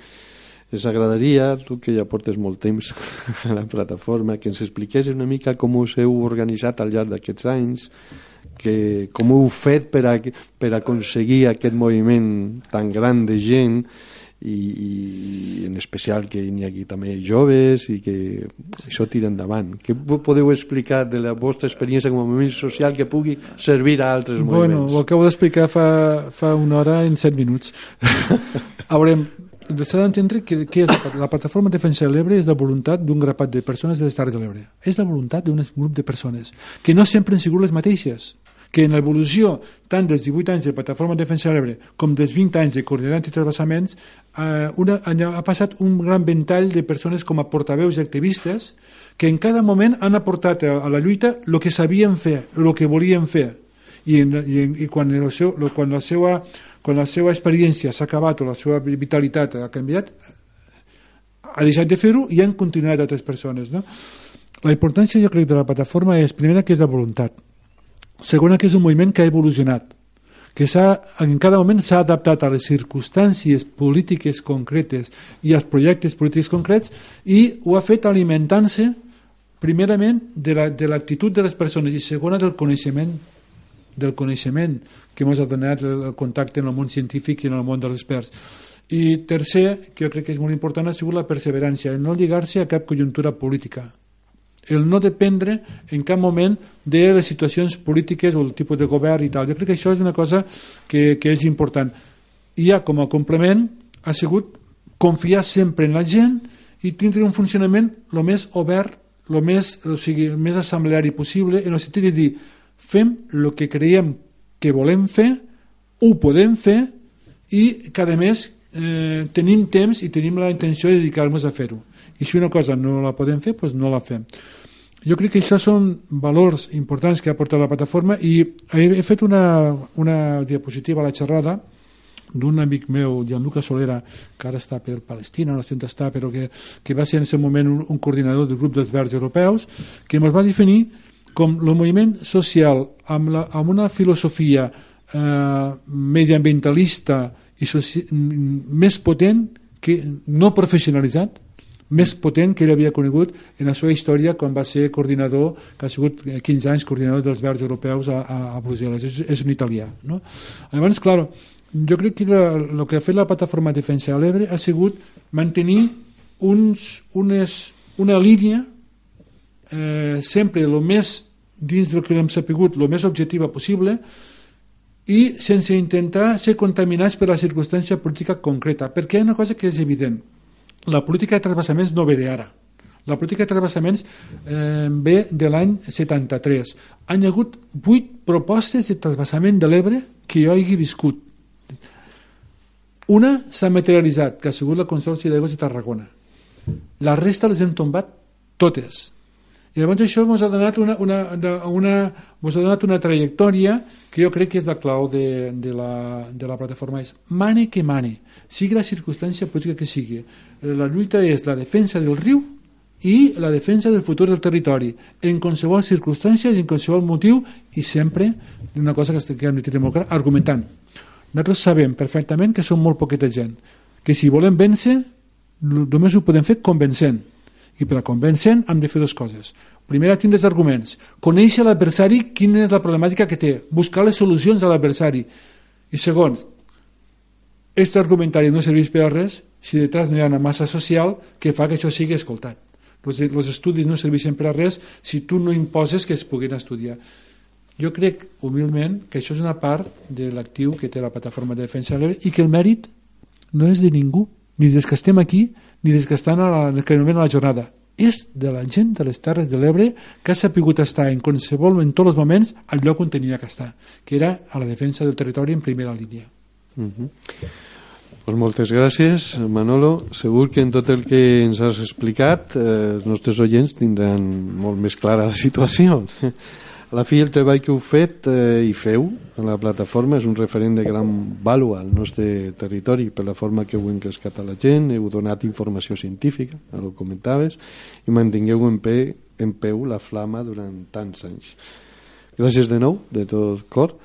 ens agradaria, tu que ja portes molt temps a la plataforma, que ens expliqués una mica com us heu organitzat al llarg d'aquests anys, que, com heu fet per, a, per aconseguir aquest moviment tan gran de gent i, i en especial que n'hi hagi també joves i que això tira endavant. Què podeu explicar de la vostra experiència com a moviment social que pugui servir a altres bueno, moviments? Bueno, ho acabo d'explicar fa, fa una hora en set minuts. Haurem, s'ha d'entendre que, que és la, la plataforma Defensa de l'Ebre és la voluntat d'un grapat de persones de les Terres de l'Ebre. És la voluntat d'un grup de persones que no sempre han sigut les mateixes que en l'evolució tant dels 18 anys de Plataforma de Defensa de l'Ebre com dels 20 anys de Coordinats i Trasbassaments eh, una, ha passat un gran ventall de persones com a portaveus i activistes que en cada moment han aportat a, a la lluita el que sabien fer, el que volien fer i, en, i, i quan, el seu, quan, la seva, quan la seva experiència s'ha acabat o la seva vitalitat ha canviat ha deixat de fer-ho i han continuat altres persones no? la importància jo crec de la plataforma és primera que és la voluntat Segona, que és un moviment que ha evolucionat, que en cada moment s'ha adaptat a les circumstàncies polítiques concretes i als projectes polítics concrets i ho ha fet alimentant-se primerament de l'actitud la, de les persones i segona del coneixement del coneixement que ens ha donat el contacte en el món científic i en el món dels experts. I tercer, que jo crec que és molt important, ha sigut la perseverància, el no lligar-se a cap conjuntura política el no dependre en cap moment de les situacions polítiques o el tipus de govern i tal. Jo crec que això és una cosa que, que és important. I ja com a complement ha sigut confiar sempre en la gent i tindre un funcionament el més obert, el més, o sigui, el més assembleari possible, en el sentit de dir fem el que creiem que volem fer, ho podem fer i cada mes eh, tenim temps i tenim la intenció de dedicar-nos a fer-ho. I si una cosa no la podem fer, doncs no la fem. Jo crec que això són valors importants que ha portat la plataforma i he, fet una, una diapositiva a la xerrada d'un amic meu, Gianluca Solera, que ara està per Palestina, no sé on està, però que, que va ser en aquest moment un, un coordinador del grup dels verds europeus, que ens va definir com el moviment social amb, la, amb una filosofia eh, mediambientalista i soci, més potent que no professionalitzat més potent que ell havia conegut en la seva història quan va ser coordinador, que ha sigut 15 anys coordinador dels verds europeus a, a, a Brussel·les. És, és un italià. No? Llavors, clar, jo crec que el que ha fet la plataforma Defensa de l'Ebre ha sigut mantenir uns, unes, una línia eh, sempre el més dins del que hem sapigut, el més objectiva possible i sense intentar ser contaminats per la circumstància política concreta, perquè hi ha una cosa que és evident la política de trasbassaments no ve d'ara. La política de trasbassaments eh, ve de l'any 73. Han hagut vuit propostes de trasbassament de l'Ebre que jo hagi viscut. Una s'ha materialitzat, que ha sigut la Consorci d'Aigües de Tarragona. La resta les hem tombat totes. I llavors això ens ha donat una, una, una, ens ha donat una trajectòria que jo crec que és la clau de, de, la, de la plataforma. És mane que mane, sigui la circumstància política que sigui. La lluita és la defensa del riu i la defensa del futur del territori en qualsevol circumstància i en qualsevol motiu i sempre una cosa que, que hem de tenir molt clar, argumentant nosaltres sabem perfectament que som molt poqueta gent que si volem vèncer només ho podem fer convencent i per a convencent hem de fer dues coses primera tindre els arguments conèixer l'adversari quina és la problemàtica que té buscar les solucions a l'adversari i segon aquest argumentari no serveix per a res si detrás no hi ha una massa social que fa que això sigui escoltat. Els estudis no serveixen per a res si tu no imposes que es puguin estudiar. Jo crec, humilment, que això és una part de l'actiu que té la plataforma de defensa de l'Ebre i que el mèrit no és de ningú, ni des que estem aquí, ni des que estan a la, que a la jornada. És de la gent de les Terres de l'Ebre que ha sapigut estar en qualsevol, en tots els moments, al lloc on tenia que estar, que era a la defensa del territori en primera línia. Uh -huh. Pues moltes gràcies, Manolo. Segur que en tot el que ens has explicat eh, els nostres oients tindran molt més clara la situació. La fi, el treball que heu fet eh, i feu a la plataforma és un referent de gran vàlua al nostre territori per la forma que heu encrescat a la gent, heu donat informació científica, ara ho comentaves, i mantingueu en, pe, en peu la flama durant tants anys. Gràcies de nou, de tot cor.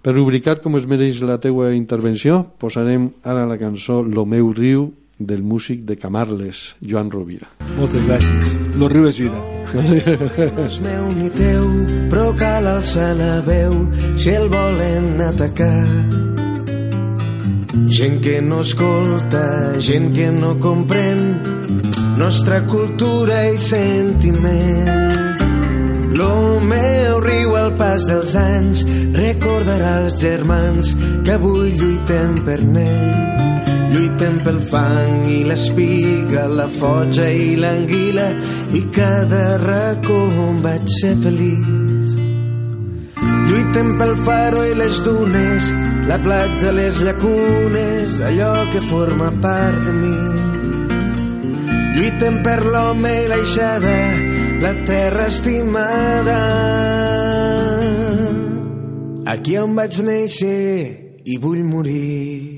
Per rubricar com es mereix la teua intervenció, posarem ara la cançó Lo meu riu del músic de Camarles, Joan Rovira. Moltes gràcies. Lo riu és vida. No és meu ni teu, però cal alçar la veu si el volen atacar. Gent que no escolta, gent que no comprèn nostra cultura i sentiment lo meu riu al pas dels anys recordarà els germans que avui lluitem per n'ell. Lluitem pel fang i l'espiga, la foja i l'anguila i cada racó on vaig ser feliç. Lluitem pel faro i les dunes, la platja, les llacunes, allò que forma part de mi. Lluitem per l'home i l'aixada, la terra estimada. Aquí on vaig néixer i vull morir.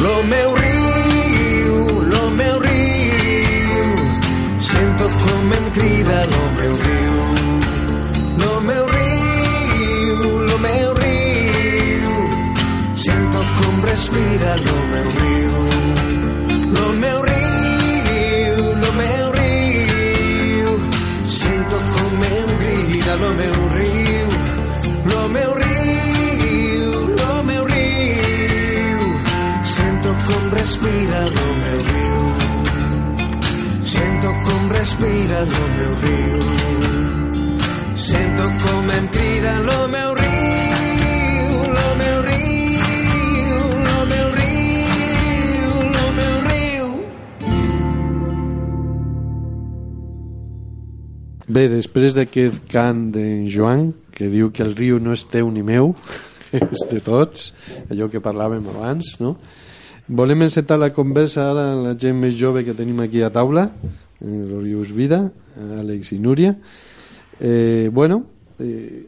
Lo meu riu, respira lo meu riu. Sento com em crida lo meu riu. Bé, després d'aquest cant d'en Joan, que diu que el riu no és teu ni meu, és de tots, allò que parlàvem abans, no? Volem encetar la conversa ara amb la gent més jove que tenim aquí a taula, l'Orius Vida, Àlex i Núria. Eh, bueno, eh,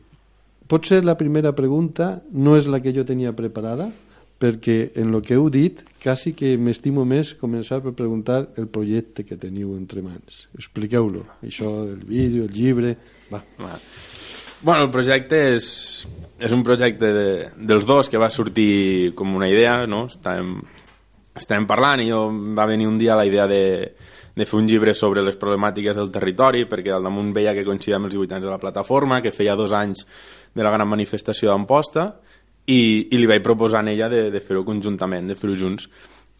potser la primera pregunta no és la que jo tenia preparada, perquè en el que heu dit quasi que m'estimo més començar per preguntar el projecte que teniu entre mans. Expliqueu-lo, això del vídeo, el llibre... Va. Va. Bueno, el projecte és, és un projecte de, dels dos que va sortir com una idea, no? Estàvem, estàvem parlant i jo va venir un dia la idea de, de fer un llibre sobre les problemàtiques del territori, perquè al damunt veia que coincidia amb els 18 anys de la plataforma, que feia dos anys de la gran manifestació d'Amposta, i, i li vaig proposar a ella de, de fer-ho conjuntament, de fer-ho junts.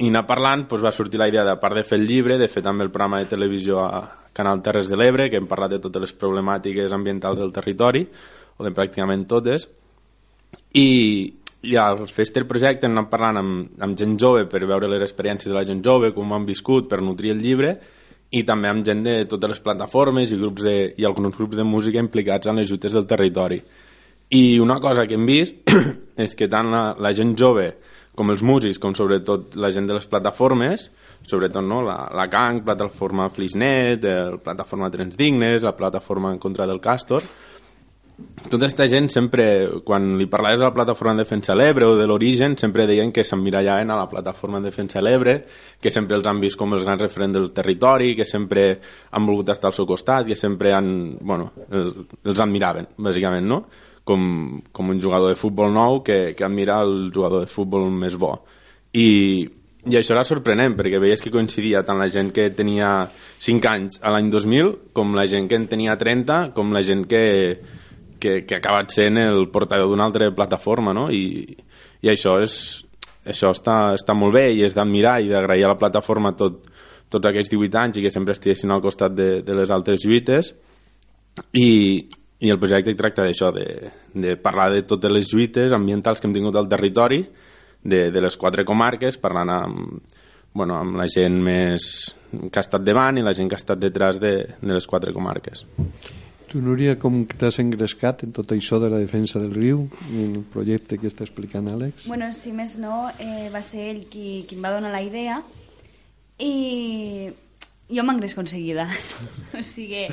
I anar parlant doncs va sortir la idea, de part de fer el llibre, de fer també el programa de televisió a Canal Terres de l'Ebre, que hem parlat de totes les problemàtiques ambientals del territori, o de pràcticament totes, i, i al fer este projecte anat parlant amb, amb gent jove per veure les experiències de la gent jove, com han viscut, per nutrir el llibre, i també amb gent de totes les plataformes i, grups de, i alguns grups de música implicats en les lluites del territori. I una cosa que hem vist és que tant la, la gent jove com els músics, com sobretot la gent de les plataformes, sobretot no, la, la CANC, plataforma Flixnet, el plataforma Trens Dignes, la plataforma en contra del Castor, tota aquesta gent sempre, quan li parlaves de la plataforma en defensa de l'Ebre o de l'origen, sempre deien que s'emmirallaven a la plataforma en defensa de l'Ebre, que sempre els han vist com els grans referents del territori, que sempre han volgut estar al seu costat, que sempre han, bueno, els, els admiraven, bàsicament, no? Com, com un jugador de futbol nou que, que admira el jugador de futbol més bo. I, i això era sorprenent, perquè veies que coincidia tant la gent que tenia 5 anys a l'any 2000, com la gent que en tenia 30, com la gent que, que, que ha acabat sent el portador d'una altra plataforma, no? I, i això, és, això està, està molt bé i és d'admirar i d'agrair a la plataforma tot, tots aquests 18 anys i que sempre estiguessin al costat de, de les altres lluites i, i el projecte tracta d'això, de, de parlar de totes les lluites ambientals que hem tingut al territori, de, de les quatre comarques, parlant amb, bueno, amb la gent més que ha estat davant i la gent que ha estat detrás de, de les quatre comarques. Tu, Núria, com t'has engrescat en tot això de la defensa del riu, en el projecte que està explicant Àlex? Bueno, si més no, eh, va ser ell qui, qui em va donar la idea i jo m'engresco en seguida. o sigui,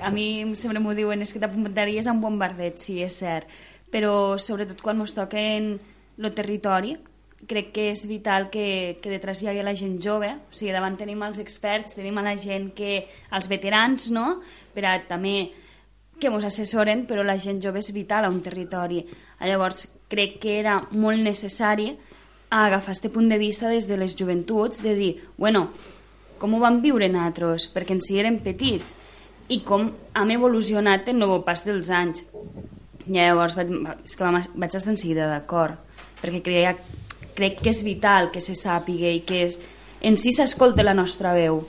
a mi sempre m'ho diuen, és que t'apuntaries a un bombardeig, sí, és cert, però sobretot quan ens toquen el territori, crec que és vital que, que detrás hi hagi la gent jove, o sigui, davant tenim els experts, tenim a la gent que, els veterans, no?, per a també que ens assessoren, però la gent jove és vital a un territori. Llavors, crec que era molt necessari agafar aquest punt de vista des de les joventuts, de dir, bueno, com ho vam viure nosaltres, perquè ens hi érem petits, i com hem evolucionat en el pas dels anys. Llavors vaig, és que vaig estar en seguida d'acord, perquè creia, crec que és vital que se sàpiga i que és, en si s'escolta la nostra veu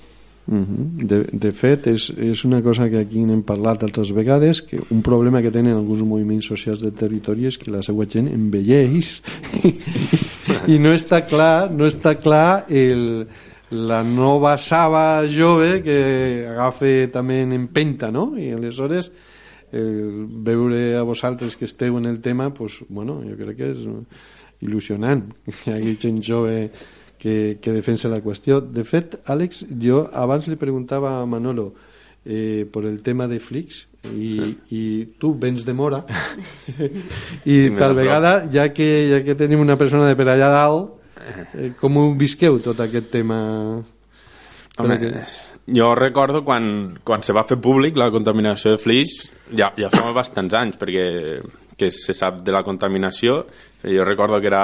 Uh -huh. de, de fet, és, és una cosa que aquí n'hem parlat altres vegades, que un problema que tenen alguns moviments socials del territori és que la seva gent envelleix i no està clar, no està clar el, la nova saba jove que agafa també en empenta, no? I aleshores el veure a vosaltres que esteu en el tema, pues, bueno, jo crec que és il·lusionant que hi hagi gent jove que, que defensa la qüestió. De fet, Àlex, jo abans li preguntava a Manolo eh, per el tema de Flix i, i tu vens de Mora i tal vegada, ja que, ja que tenim una persona de per allà dalt, eh, com ho visqueu tot aquest tema? Home, que... jo recordo quan, quan se va fer públic la contaminació de Flix, ja, ja fa bastants anys, perquè que se sap de la contaminació, jo recordo que era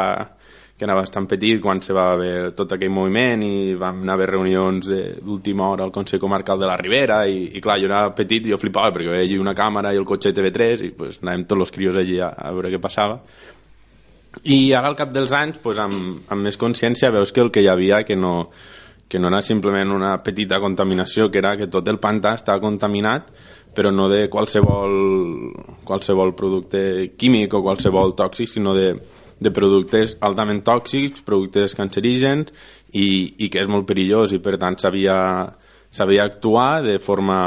que era bastant petit quan se va haver tot aquell moviment i vam anar a haver reunions d'última hora al Consell Comarcal de la Ribera i, i clar, jo era petit i jo flipava perquè veia allí una càmera i el cotxe TV3 i pues, anàvem tots els crios allí a, a veure què passava. I ara al cap dels anys pues, amb, amb més consciència veus que el que hi havia que no, que no era simplement una petita contaminació que era que tot el pantà estava contaminat però no de qualsevol, qualsevol producte químic o qualsevol tòxic, sinó de, de productes altament tòxics, productes cancerígens i, i que és molt perillós i per tant s'havia actuar de forma,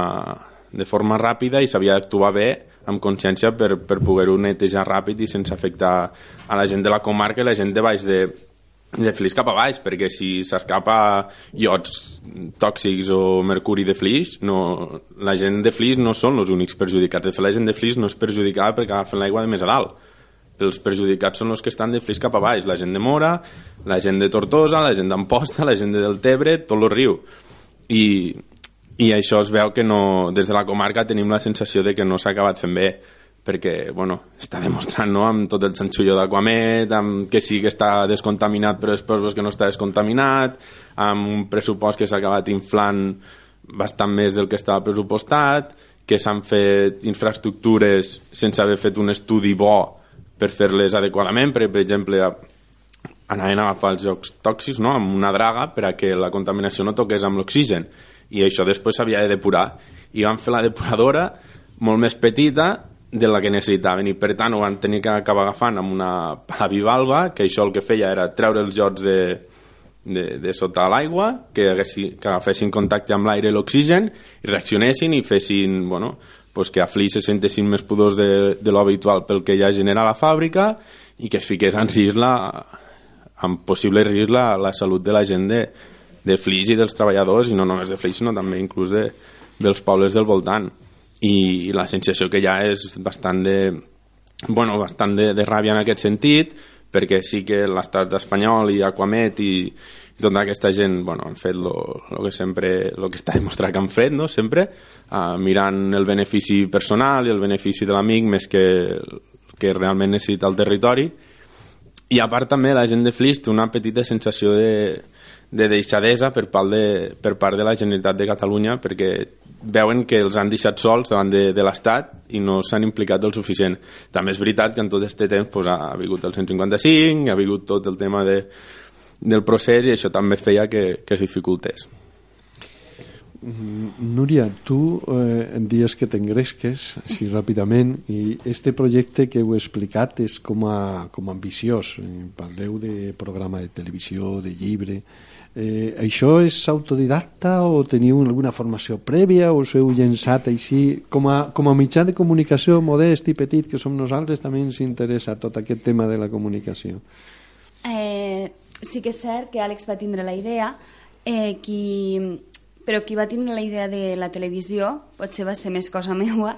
de forma ràpida i s'havia d'actuar bé amb consciència per, per poder-ho netejar ràpid i sense afectar a la gent de la comarca i la gent de baix de, de flix cap a baix, perquè si s'escapa iots tòxics o mercuri de flix, no, la gent de flix no són els únics perjudicats. De fet, la gent de flix no és perjudicada perquè agafen l'aigua de més a dalt. Els perjudicats són els que estan de flix cap a baix, la gent de Mora, la gent de Tortosa, la gent d'Amposta, la gent de Deltebre, tot el riu. I, I això es veu que no, des de la comarca tenim la sensació de que no s'ha acabat fent bé perquè bueno, està demostrant no, amb tot el xanxullo d'Aquamet, amb que sí que està descontaminat però després veus que no està descontaminat, amb un pressupost que s'ha acabat inflant bastant més del que estava pressupostat, que s'han fet infraestructures sense haver fet un estudi bo per fer-les adequadament, perquè per exemple anaven a agafar els jocs tòxics no? amb una draga per a que la contaminació no toqués amb l'oxigen. I això després s'havia de depurar. I van fer la depuradora molt més petita de la que necessitaven. I per tant ho van tenir que acabar agafant amb una pala bivalva que això el que feia era treure els jocs de, de, de sota l'aigua que, que agafessin contacte amb l'aire i l'oxigen i reaccionessin i fessin bueno, pues que a Flix se sentessin més pudors de, de lo habitual pel que ja genera la fàbrica i que es fiqués en risc la, amb possible risc la, la salut de la gent de, de Flix i dels treballadors i no només de Flix sinó també inclús de, dels pobles del voltant. I la sensació que hi ha és bastant de, bueno, bastant de, de ràbia en aquest sentit perquè sí que l'estat espanyol i Aquamet i, i tota aquesta gent bueno, han fet lo que sempre lo que està demostrat que han fet no? sempre uh, mirant el benefici personal i el benefici de l'amic més que que realment necessita el territori i a part també la gent de Flix té una petita sensació de, de deixadesa per part de, per part de la Generalitat de Catalunya perquè veuen que els han deixat sols davant de, de l'Estat i no s'han implicat el suficient. També és veritat que en tot aquest temps pues, ha vingut el 155, ha vingut tot el tema de, del procés i això també feia que, que es dificultés. Mm, Núria, tu eh, em dies que t'engresques així ràpidament i este projecte que heu explicat és com a, com a ambiciós. Parleu de programa de televisió, de llibre, Eh, això és autodidacta o teniu alguna formació prèvia o us heu llençat així com a, com a mitjà de comunicació modest i petit que som nosaltres també ens interessa tot aquest tema de la comunicació eh, sí que és cert que Àlex va tindre la idea eh, qui, però qui va tindre la idea de la televisió potser va ser més cosa meua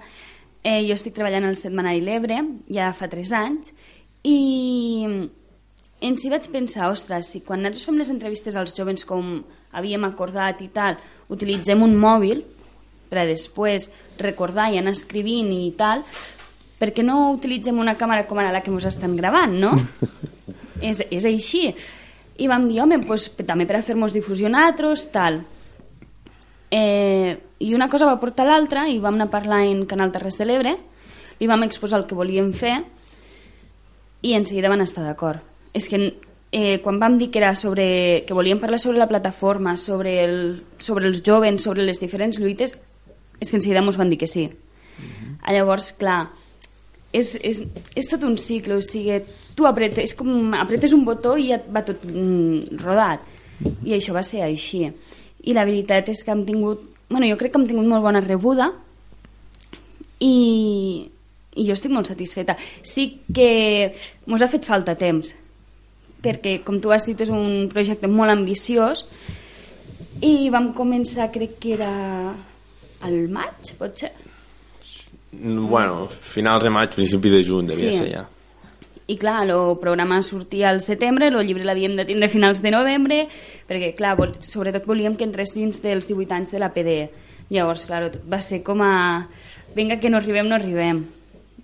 eh, jo estic treballant al Setmanari L'Ebre ja fa 3 anys i en si vaig pensar, ostres, si quan nosaltres fem les entrevistes als joves com havíem acordat i tal, utilitzem un mòbil per a després recordar i anar escrivint i tal, per què no utilitzem una càmera com ara la que ens estan gravant, no? és, és així. I vam dir, home, pues, també per a fer-nos difusió nosaltres, tal. Eh, I una cosa va portar l'altra i vam anar a parlar en Canal Terres de l'Ebre, li vam exposar el que volíem fer i en seguida van estar d'acord és que eh, quan vam dir que era sobre que volíem parlar sobre la plataforma, sobre, el, sobre els joves, sobre les diferents lluites, és que en seguida ens van dir que sí. Uh -huh. Llavors, clar, és, és, és tot un cicle, o sigui, tu apretes, és com apretes un botó i ja va tot mm, rodat. I això va ser així. I la veritat és que hem tingut, bueno, jo crec que hem tingut molt bona rebuda i, i jo estic molt satisfeta. Sí que ens ha fet falta temps, perquè, com tu has dit, és un projecte molt ambiciós i vam començar, crec que era al maig, pot ser? Bueno, finals de maig, principi de juny devia sí. ser ja. I clar, el programa sortia al setembre, el llibre l'havíem de tindre a finals de novembre, perquè clar, vol, sobretot volíem que entrés dins dels 18 anys de la PDE. Llavors, clar, tot va ser com a... Vinga, que no arribem, no arribem.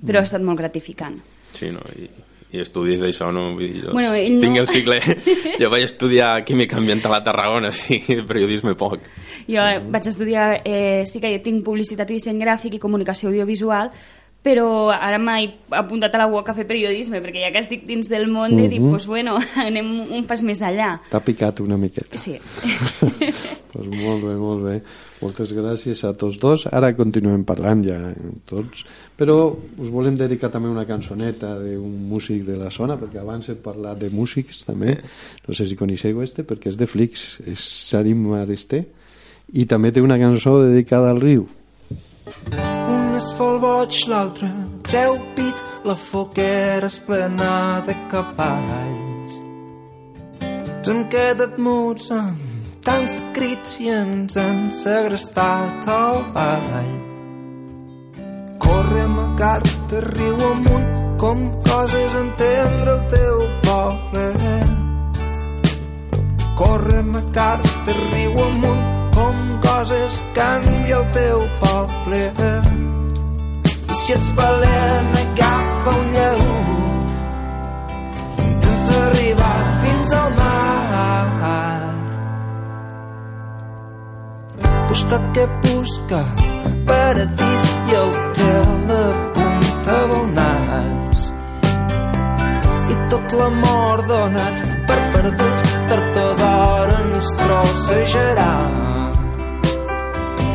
Però mm. ha estat molt gratificant. Sí, no? I, i estudis d'això, no? Vull dir, jo bueno, no. tinc el cicle... jo vaig estudiar química ambiental a Tarragona, sí, periodisme poc. Jo mm. vaig estudiar, eh, sí que tinc publicitat i disseny gràfic i comunicació audiovisual, però ara m'he apuntat a la UOC a fer periodisme, perquè ja que estic dins del món mm -hmm. de dir, pues bueno, anem un pas més allà. T'ha picat una miqueta. Sí. pues molt bé, molt bé. Moltes gràcies a tots dos. Ara continuem parlant ja tots, però us volem dedicar també una cançoneta d'un músic de la zona, perquè abans he parlat de músics també, no sé si coneixeu este, perquè és de Flix, és Sarim Maresté, i també té una cançó dedicada al riu. Un es fa el boig, l'altre treu pit, la foquera és plena de cavalls. ens hem quedat muts amb tants crits i ens han segrestat el ball. Correm a carta, riu amunt, com coses entendre el teu poble. Correm a carta, riu amunt, com coses canvia el teu poble. I si ets valent, agafa un lleut, intenta arribar fins al mar. Busca que busca paradís i el tel apunta volnats. I tot l'amor donat per perdut tard o d'hora ens trossejarà.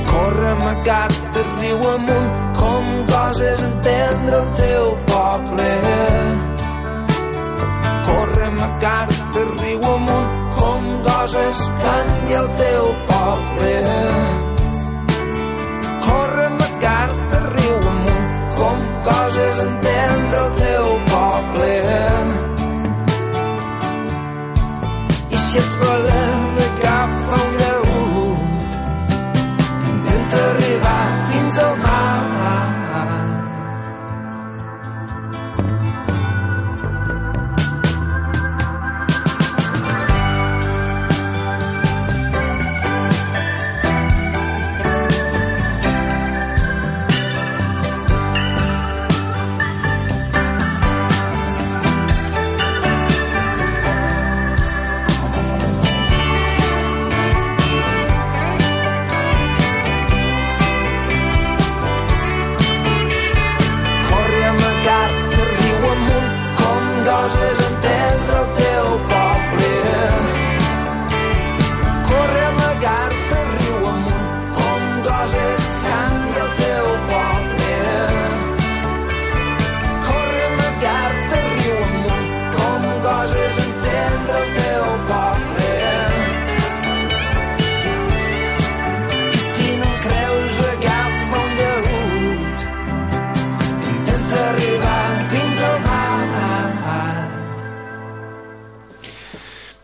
Corre amagat, riu amunt, com goses entendre el teu poble. Corre amagat, riu amunt, com goses canvia el teu poble. Corre amagat, riu amunt, com coses entendre el teu poble. I si ets valent,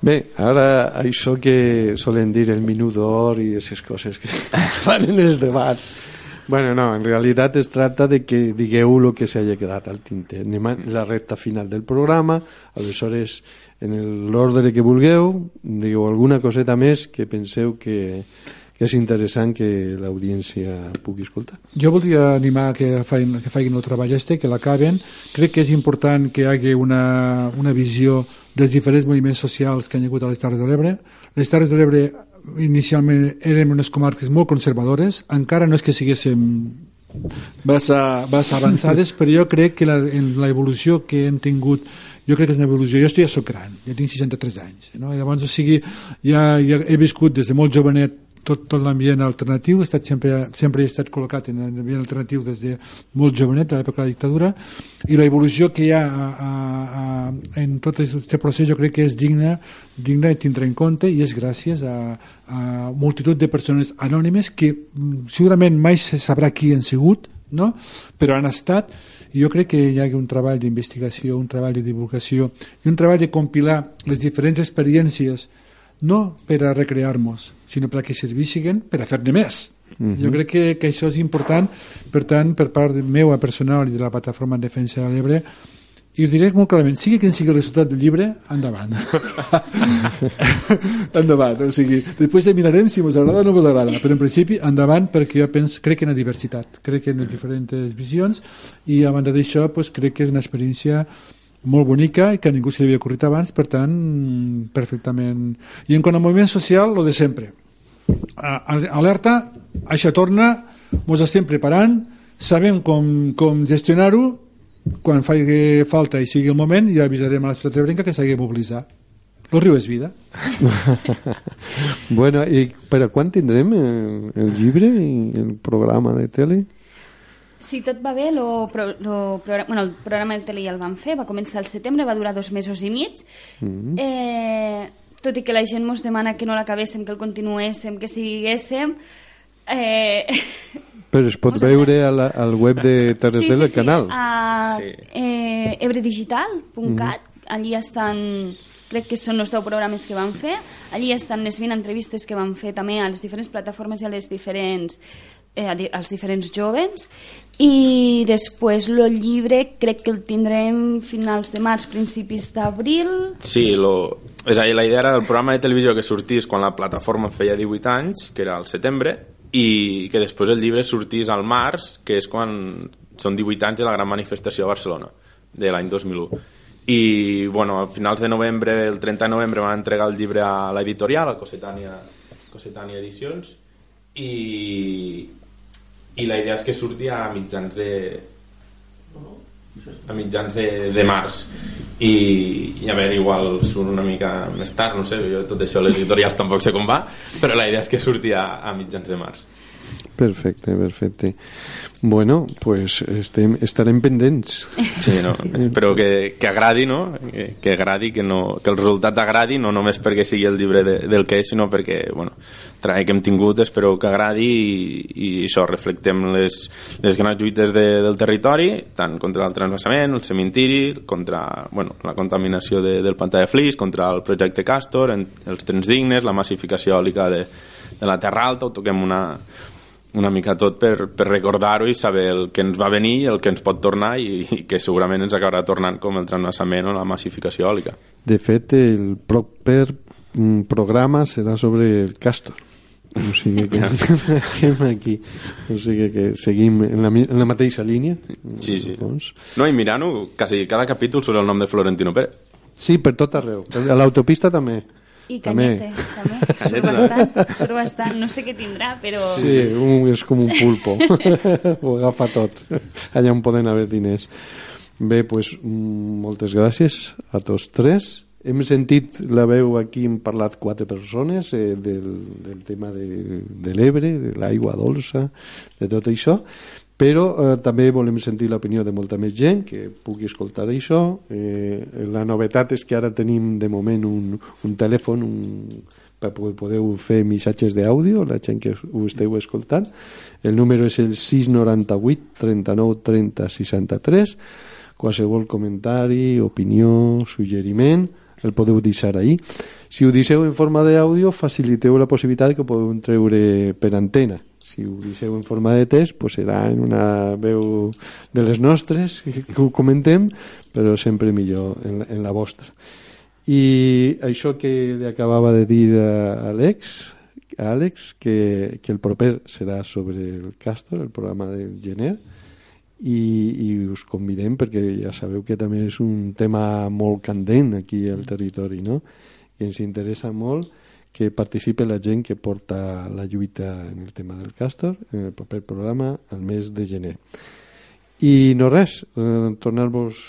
Bé, ara això que solen dir el minut d'or i aquestes coses que fan en els debats Bueno, no, en realitat es tracta de que digueu el que s'hagi quedat al tinter. Anem a la recta final del programa, aleshores, en l'ordre que vulgueu, digueu alguna coseta més que penseu que, que és interessant que l'audiència pugui escoltar. Jo voldria animar que facin, que facin el treball este, que l'acaben. Crec que és important que hi hagi una, una visió dels diferents moviments socials que han hagut a les Terres de l'Ebre. Les Terres de l'Ebre inicialment eren unes comarques molt conservadores, encara no és que siguéssim massa, avançades, però jo crec que la, en la evolució que hem tingut jo crec que és una evolució, jo ja soc gran jo tinc 63 anys no? i llavors o sigui, ja, ja he viscut des de molt jovenet tot, tot l'ambient alternatiu, he estat sempre, sempre he estat col·locat en l'ambient alternatiu des de molt jovenet, a l'època de la dictadura, i la evolució que hi ha a, a, a, en tot aquest procés jo crec que és digna, digna de tindre en compte i és gràcies a, a multitud de persones anònimes que mm, segurament mai se sabrà qui han sigut, no? però han estat i jo crec que hi ha un treball d'investigació, un treball de divulgació i un treball de compilar les diferents experiències no per a recrear-nos, sinó per a que servissin per a fer-ne més. Uh -huh. Jo crec que, que això és important, per tant, per part meva personal i de la plataforma en defensa de l'Ebre, i ho diré molt clarament, sigui quin sigui el resultat del llibre, endavant. endavant, o sigui, després ja mirarem si ens agrada o no ens agrada, però en principi endavant perquè jo penso, crec en la diversitat, crec en les diferents visions i a banda d'això pues, crec que és una experiència molt bonica i que ningú se li havia ocorrit abans, per tant, perfectament... I en quant al moviment social, lo de sempre. Alerta, això torna, ens estem preparant, sabem com, com gestionar-ho, quan faci falta i sigui el moment, ja avisarem a la ciutat de Brenca que s'hagi de mobilitzar. El riu és vida. bueno, i per a quan tindrem el, el llibre i el programa de tele? Si tot va bé, lo, pro, lo, programa, bueno, el programa de tele ja el vam fer, va començar al setembre, va durar dos mesos i mig. Mm -hmm. eh, tot i que la gent ens demana que no l'acabéssim, que el continuéssim, que siguéssim... Eh, Però es pot veure a la, al web de Terres sí, del sí, sí, canal. a Sí. eh, ebredigital.cat, mm -hmm. allí estan crec que són els 10 programes que van fer. Allí estan les 20 entrevistes que van fer també a les diferents plataformes i a les diferents eh, als diferents jovens i després el llibre crec que el tindrem finals de març, principis d'abril. Sí, lo, és a dir, la idea era del programa de televisió que sortís quan la plataforma feia 18 anys, que era al setembre i que després el llibre sortís al març, que és quan són 18 anys de la gran manifestació a Barcelona de l'any 2001 i bueno, a finals de novembre el 30 de novembre van entregar el llibre a l'editorial a Cossetània, Cossetània Edicions i, i la idea és que surti a mitjans de a mitjans de, de març. I, i a veure, igual surt una mica més tard, no sé, jo tot això les editorials tampoc sé com va, però la idea és que surti a, a mitjans de març Perfecte, perfecte. Bueno, pues estem, estarem pendents. Sí, no? però que, que agradi, no? Que, que agradi, que, no, que el resultat agradi, no només perquè sigui el llibre de, del que és, sinó perquè, bueno, treball que hem tingut, espero que agradi i, i això, reflectem les, les grans lluites de, del territori, tant contra el transvasament, el cementiri, contra bueno, la contaminació de, del pantà de Flix, contra el projecte Castor, en, els trens dignes, la massificació eòlica de, de la Terra Alta, ho toquem una, una mica tot per, per recordar-ho i saber el que ens va venir el que ens pot tornar i, i que segurament ens acabarà tornant com el transvasament o la massificació eòlica. De fet, el proper mm, programa serà sobre el castor. O sigui que deixem aquí. O sigui que seguim en la, en la mateixa línia. Sí, sí. Doncs. No, i mirant-ho, quasi cada capítol surt el nom de Florentino Pérez. Sí, per tot arreu. A l'autopista també. I Cañete, també. també. Surt bastant, surt bastant. No sé què tindrà, però... Sí, un, és com un pulpo. Ho agafa tot. Allà on poden haver diners. Bé, doncs, moltes gràcies a tots tres. Hem sentit la veu aquí, hem parlat quatre persones eh, del, del tema de, de l'Ebre, de l'aigua dolça, de tot això però eh, també volem sentir l'opinió de molta més gent que pugui escoltar això. Eh, la novetat és que ara tenim de moment un, un telèfon un, per podeu fer missatges d'àudio la gent que ho esteu escoltant. El número és el 698 39 30 63 qualsevol comentari, opinió suggeriment el podeu deixar ahir si ho deixeu en forma d'àudio faciliteu la possibilitat que podeu treure per antena si ho deixeu en forma de test pues serà en una veu de les nostres que ho comentem però sempre millor en la, en la vostra i això que li acabava de dir a Alex a Àlex que, que el proper serà sobre el Castor, el programa del gener i, i us convidem perquè ja sabeu que també és un tema molt candent aquí al territori no? i ens interessa molt que participe la gent que porta la lluita en el tema del càstor en el proper programa al mes de gener. I no res, eh, tornar-vos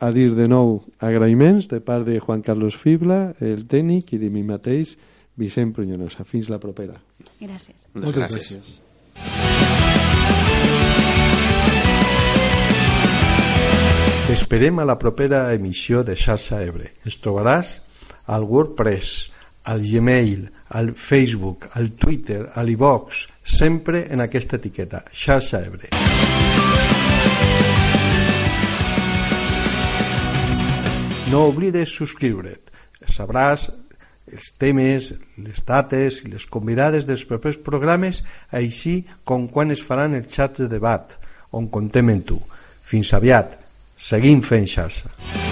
a dir de nou agraïments de part de Juan Carlos Fibla, el tècnic, i de mi mateix, Vicent Prunyonosa. Fins la propera. Gràcies. Moltes gràcies. gràcies. T'esperem a la propera emissió de Xarxa Ebre. Ens trobaràs al WordPress, al Gmail, al Facebook, al Twitter, a l'iVox, sempre en aquesta etiqueta, xarxa Ebre. No oblides subscriure't. Sabràs els temes, les dates i les convidades dels propers programes, així com quan es faran els xats de debat, on contem en tu. Fins aviat. Seguim fent xarxa.